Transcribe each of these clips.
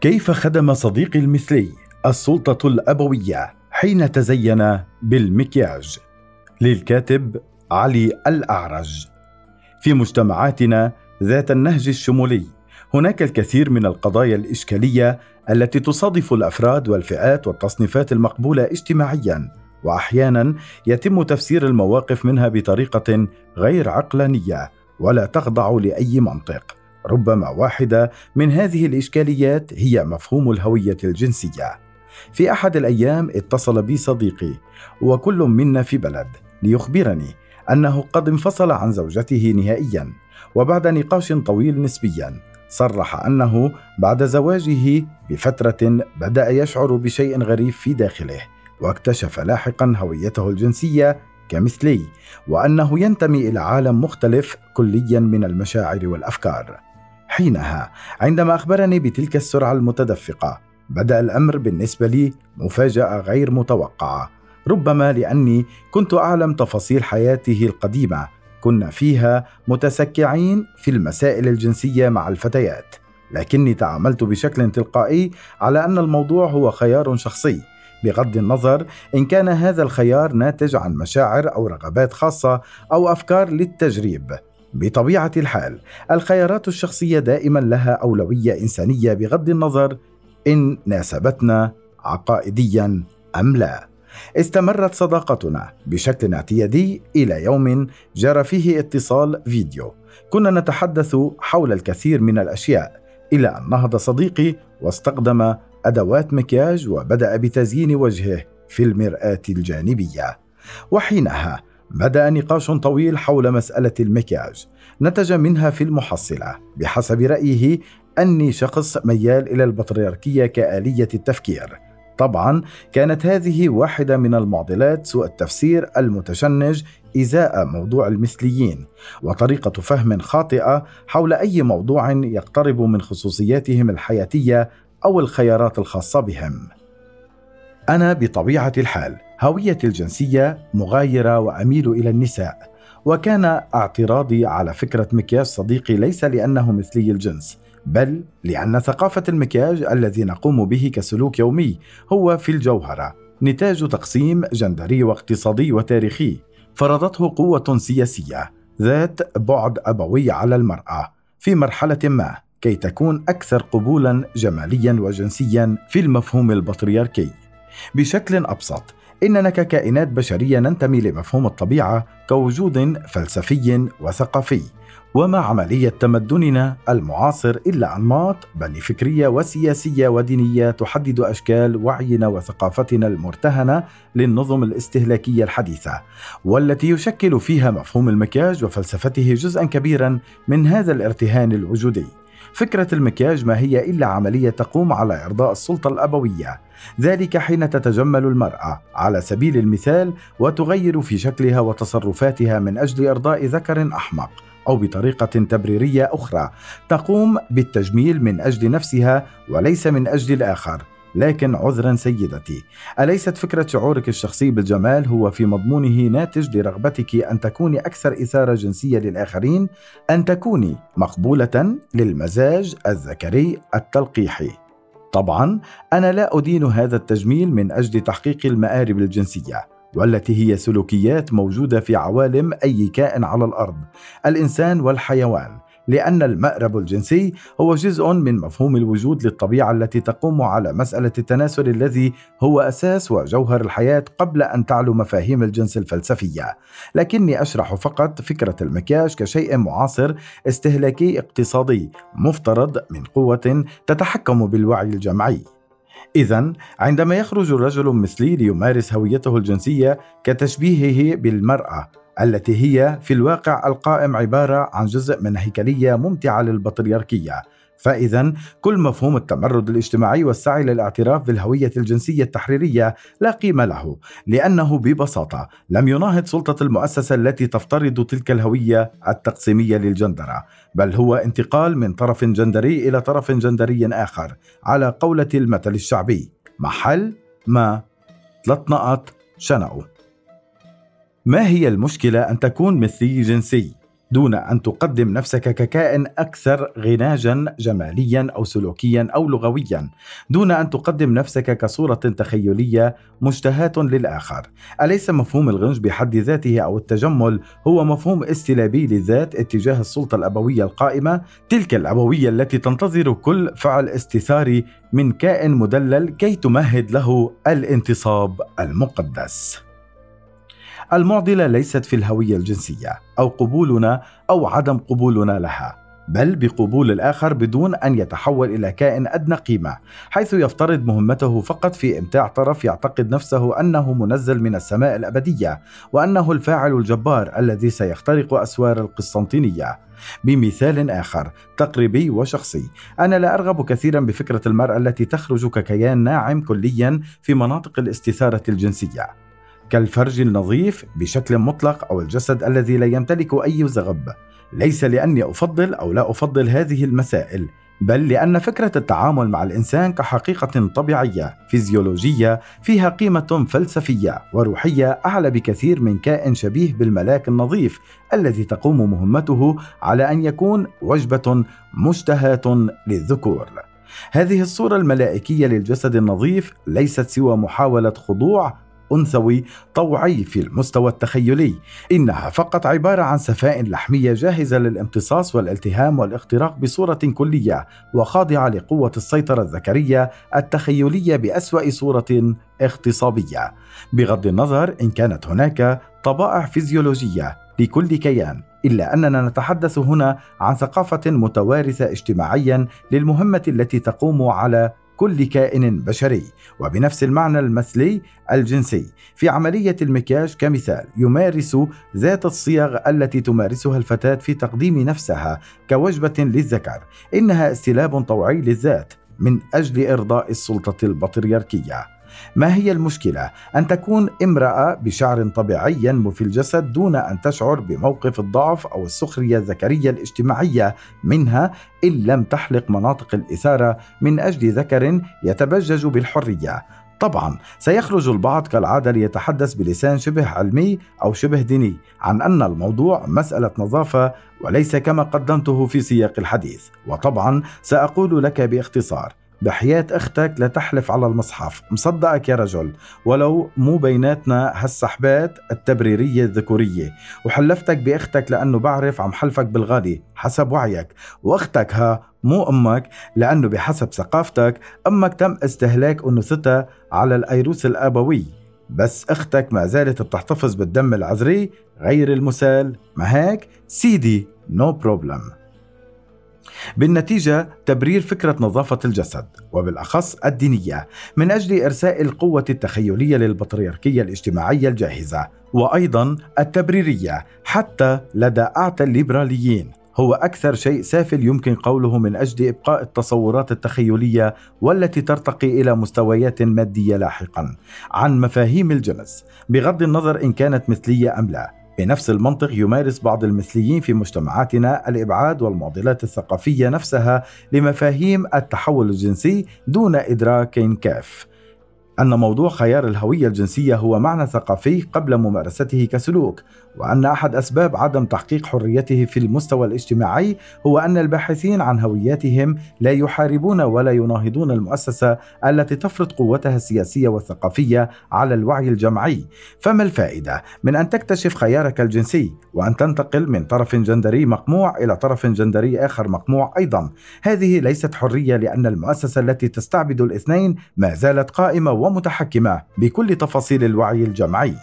كيف خدم صديقي المثلي السلطة الأبوية حين تزين بالمكياج؟ للكاتب علي الأعرج. في مجتمعاتنا ذات النهج الشمولي هناك الكثير من القضايا الإشكالية التي تصادف الأفراد والفئات والتصنيفات المقبولة اجتماعيا واحيانا يتم تفسير المواقف منها بطريقة غير عقلانية ولا تخضع لأي منطق. ربما واحدة من هذه الإشكاليات هي مفهوم الهوية الجنسية. في أحد الأيام اتصل بي صديقي وكل منا في بلد ليخبرني أنه قد انفصل عن زوجته نهائيا وبعد نقاش طويل نسبيا. صرح أنه بعد زواجه بفترة بدأ يشعر بشيء غريب في داخله واكتشف لاحقا هويته الجنسية كمثلي وأنه ينتمي إلى عالم مختلف كليا من المشاعر والأفكار. حينها عندما أخبرني بتلك السرعة المتدفقة بدأ الأمر بالنسبة لي مفاجأة غير متوقعة. ربما لأني كنت أعلم تفاصيل حياته القديمة كنا فيها متسكعين في المسائل الجنسية مع الفتيات. لكني تعاملت بشكل تلقائي على أن الموضوع هو خيار شخصي. بغض النظر إن كان هذا الخيار ناتج عن مشاعر أو رغبات خاصة أو أفكار للتجريب. بطبيعة الحال الخيارات الشخصية دائما لها أولوية إنسانية بغض النظر إن ناسبتنا عقائديا أم لا. استمرت صداقتنا بشكل اعتيادي إلى يوم جرى فيه اتصال فيديو. كنا نتحدث حول الكثير من الأشياء إلى أن نهض صديقي واستخدم أدوات مكياج وبدأ بتزيين وجهه في المرآة الجانبية. وحينها بدا نقاش طويل حول مسألة المكياج نتج منها في المحصلة بحسب رأيه أني شخص ميال إلى البطريركية كآلية التفكير. طبعا كانت هذه واحدة من المعضلات سوء التفسير المتشنج إزاء موضوع المثليين وطريقة فهم خاطئة حول أي موضوع يقترب من خصوصياتهم الحياتية أو الخيارات الخاصة بهم. أنا بطبيعة الحال هويتي الجنسية مغايرة وأميل إلى النساء وكان اعتراضي على فكرة مكياج صديقي ليس لأنه مثلي الجنس بل لأن ثقافة المكياج الذي نقوم به كسلوك يومي هو في الجوهرة نتاج تقسيم جندري واقتصادي وتاريخي فرضته قوة سياسية ذات بعد أبوي على المرأة في مرحلة ما كي تكون أكثر قبولا جماليا وجنسيا في المفهوم البطريركي. بشكل أبسط. إننا ككائنات بشرية ننتمي لمفهوم الطبيعة كوجود فلسفي وثقافي ومع عملية تمدننا المعاصر إلا أنماط بل فكرية وسياسية ودينية تحدد أشكال وعينا وثقافتنا المرتهنة للنظم الاستهلاكية الحديثة والتي يشكل فيها مفهوم المكياج وفلسفته جزءا كبيرا من هذا الارتهان الوجودي. فكرة المكياج ما هي إلا عملية تقوم على إرضاء السلطة الأبوية. ذلك حين تتجمل المرأة على سبيل المثال وتغير في شكلها وتصرفاتها من أجل إرضاء ذكر أحمق أو بطريقة تبريرية أخرى تقوم بالتجميل من أجل نفسها وليس من أجل الآخر. لكن عذرا سيدتي أليست فكرة شعورك الشخصي بالجمال هو في مضمونه ناتج لرغبتك أن تكوني أكثر إثارة جنسية للآخرين أن تكوني مقبولة للمزاج الذكري التلقيحي. طبعا أنا لا أدين هذا التجميل من أجل تحقيق المآرب الجنسية والتي هي سلوكيات موجودة في عوالم أي كائن على الأرض الإنسان والحيوان. لأن المأرب الجنسي هو جزء من مفهوم الوجود للطبيعة التي تقوم على مسألة التناسل الذي هو أساس وجوهر الحياة قبل أن تعلو مفاهيم الجنس الفلسفية. لكني أشرح فقط فكرة المكياج كشيء معاصر استهلاكي اقتصادي مفترض من قوة تتحكم بالوعي الجمعي. إذا عندما يخرج رجل مثلي ليمارس هويته الجنسية كتشبيهه بالمرأة التي هي في الواقع القائم عبارة عن جزء من هيكلية ممتعة للبطريركية فإذا كل مفهوم التمرد الاجتماعي والسعي للاعتراف بالهوية الجنسية التحريرية لا قيمة له، لأنه ببساطة لم يناهض سلطة المؤسسة التي تفترض تلك الهوية التقسيمية للجندرة، بل هو انتقال من طرف جندري إلى طرف جندري آخر، على قولة المثل الشعبي: محل ما ثلاث نقط شنقوا. ما هي المشكلة أن تكون مثلي جنسي؟ دون أن تقدم نفسك ككائن أكثر غناجا جماليا أو سلوكيا أو لغويا دون أن تقدم نفسك كصورة تخيلية مشتهاة للآخر أليس مفهوم الغنج بحد ذاته أو التجمل هو مفهوم استلابي للذات اتجاه السلطة الأبوية القائمة تلك الأبوية التي تنتظر كل فعل استثاري من كائن مدلل كي تمهد له الانتصاب المقدس المعضلة ليست في الهوية الجنسية أو قبولنا أو عدم قبولنا لها بل بقبول الآخر بدون أن يتحول إلى كائن أدنى قيمة حيث يفترض مهمته فقط في إمتاع طرف يعتقد نفسه أنه منزل من السماء الأبدية وأنه الفاعل الجبار الذي سيخترق أسوار القسطنطينية. بمثال آخر تقريبي وشخصي أنا لا أرغب كثيرا بفكرة المرأة التي تخرج ككيان ناعم كليا في مناطق الاستثارة الجنسية. كالفرج النظيف بشكل مطلق أو الجسد الذي لا يمتلك أي زغب. ليس لأني أفضل أو لا أفضل هذه المسائل بل لأن فكرة التعامل مع الإنسان كحقيقة طبيعية فيزيولوجية فيها قيمة فلسفية وروحية أعلى بكثير من كائن شبيه بالملاك النظيف الذي تقوم مهمته على أن يكون وجبة مشتهاة للذكور. هذه الصورة الملائكية للجسد النظيف ليست سوى محاولة خضوع أنثوي طوعي في المستوى التخيلي. إنها فقط عبارة عن سفائن لحمية جاهزة للامتصاص والالتهام والاختراق بصورة كلية وخاضعة لقوة السيطرة الذكرية التخيلية بأسوأ صورة اغتصابية. بغض النظر إن كانت هناك طبائع فيزيولوجية لكل كيان إلا أننا نتحدث هنا عن ثقافة متوارثة اجتماعيا للمهمة التي تقوم على كل كائن بشري. وبنفس المعنى المثلي الجنسي في عملية المكياج كمثال يمارس ذات الصيغ التي تمارسها الفتاة في تقديم نفسها كوجبة للذكر. إنها استلاب طوعي للذات من أجل إرضاء السلطة البطريركية. ما هي المشكلة؟ أن تكون امرأة بشعر طبيعي ينمو في الجسد دون أن تشعر بموقف الضعف أو السخرية الذكرية الاجتماعية منها إن لم تحلق مناطق الإثارة من أجل ذكر يتبجج بالحرية طبعا سيخرج البعض كالعادة ليتحدث بلسان شبه علمي أو شبه ديني عن أن الموضوع مسألة نظافة وليس كما قدمته في سياق الحديث وطبعا سأقول لك بإختصار بحياة أختك لا تحلف على المصحف. مصدقك يا رجل. ولو مو بيناتنا هالسحبات التبريرية الذكورية. وحلفتك بأختك لأنه بعرف عم حلفك بالغالي حسب وعيك. وأختك ها مو أمك لأنه بحسب ثقافتك أمك تم استهلاك أنوثتها على الأيروس الأبوي. بس أختك ما زالت بتحتفظ بالدم العذري غير المسال. ما هيك؟ سيدي no no problem بالنتيجة تبرير فكرة نظافة الجسد وبالأخص الدينية من أجل إرساء القوة التخيلية للبطريركية الاجتماعية الجاهزة وأيضا التبريرية حتى لدى أعتى الليبراليين. هو أكثر شيء سافل يمكن قوله من أجل إبقاء التصورات التخيلية والتي ترتقي إلى مستويات مادية لاحقا عن مفاهيم الجنس بغض النظر إن كانت مثلية أم لا. بنفس المنطق يمارس بعض المثليين في مجتمعاتنا الإبعاد والمعضلات الثقافية نفسها لمفاهيم التحول الجنسي دون إدراك كاف. أن موضوع خيار الهوية الجنسية هو معنى ثقافي قبل ممارسته كسلوك، وأن أحد أسباب عدم تحقيق حريته في المستوى الاجتماعي هو أن الباحثين عن هوياتهم لا يحاربون ولا يناهضون المؤسسة التي تفرض قوتها السياسية والثقافية على الوعي الجمعي، فما الفائدة من أن تكتشف خيارك الجنسي وأن تنتقل من طرف جندري مقموع إلى طرف جندري آخر مقموع أيضا؟ هذه ليست حرية لأن المؤسسة التي تستعبد الاثنين ما زالت قائمة ومتحكمة بكل تفاصيل الوعي الجمعي.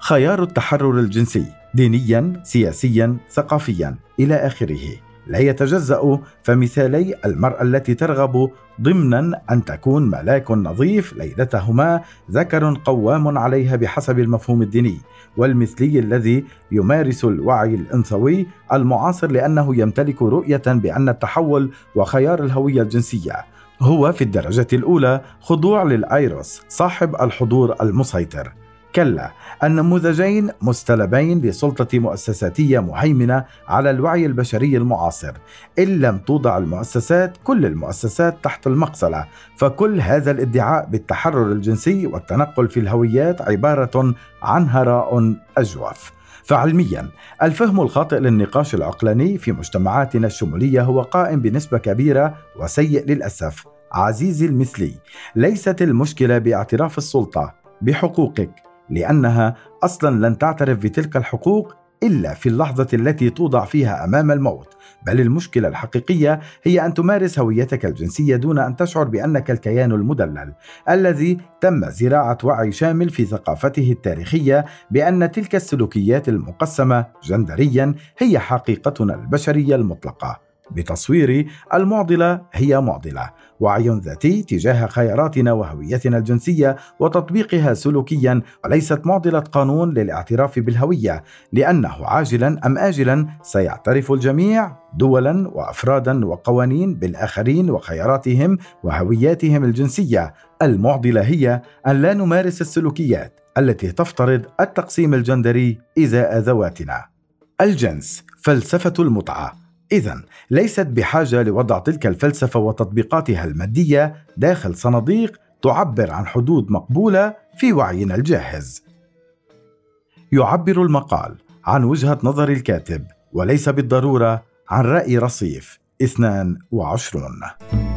خيار التحرر الجنسي دينيا سياسيا ثقافيا إلى آخره لا يتجزأ فمثالي المرأة التي ترغب ضمنا أن تكون ملاك نظيف ليلتهما ذكر قوام عليها بحسب المفهوم الديني والمثلي الذي يمارس الوعي الأنثوي المعاصر لأنه يمتلك رؤية بأن التحول وخيار الهوية الجنسية هو في الدرجة الأولى خضوع للأيروس صاحب الحضور المسيطر. كلا النموذجين مستلبين لسلطة مؤسساتية مهيمنة على الوعي البشري المعاصر. إن لم توضع المؤسسات كل المؤسسات تحت المقصلة. فكل هذا الادعاء بالتحرر الجنسي والتنقل في الهويات عبارة عن هراء أجوف. فعلميا الفهم الخاطئ للنقاش العقلاني في مجتمعاتنا الشمولية هو قائم بنسبة كبيرة وسيء للأسف. عزيزي المثلي ليست المشكلة باعتراف السلطة بحقوقك لأنها أصلا لن تعترف بتلك الحقوق إلا في اللحظة التي توضع فيها أمام الموت. بل المشكلة الحقيقية هي أن تمارس هويتك الجنسية دون أن تشعر بأنك الكيان المدلل الذي تم زراعة وعي شامل في ثقافته التاريخية بأن تلك السلوكيات المقسمة جندريا هي حقيقتنا البشرية المطلقة. بتصويري المعضلة هي معضلة وعي ذاتي تجاه خياراتنا وهويتنا الجنسية وتطبيقها سلوكيا وليست معضلة قانون للاعتراف بالهوية لأنه عاجلا أم اجلا سيعترف الجميع دولا وافرادا وقوانين بالآخرين وخياراتهم وهوياتهم الجنسية. المعضلة هي أن لا نمارس السلوكيات التي تفترض التقسيم الجندري إزاء ذواتنا. الجنس فلسفة المتعة. إذا ليست بحاجة لوضع تلك الفلسفة وتطبيقاتها المادية داخل صناديق تعبر عن حدود مقبولة في وعينا الجاهز. يعبر المقال عن وجهة نظر الكاتب وليس بالضرورة عن رأي رصيف 22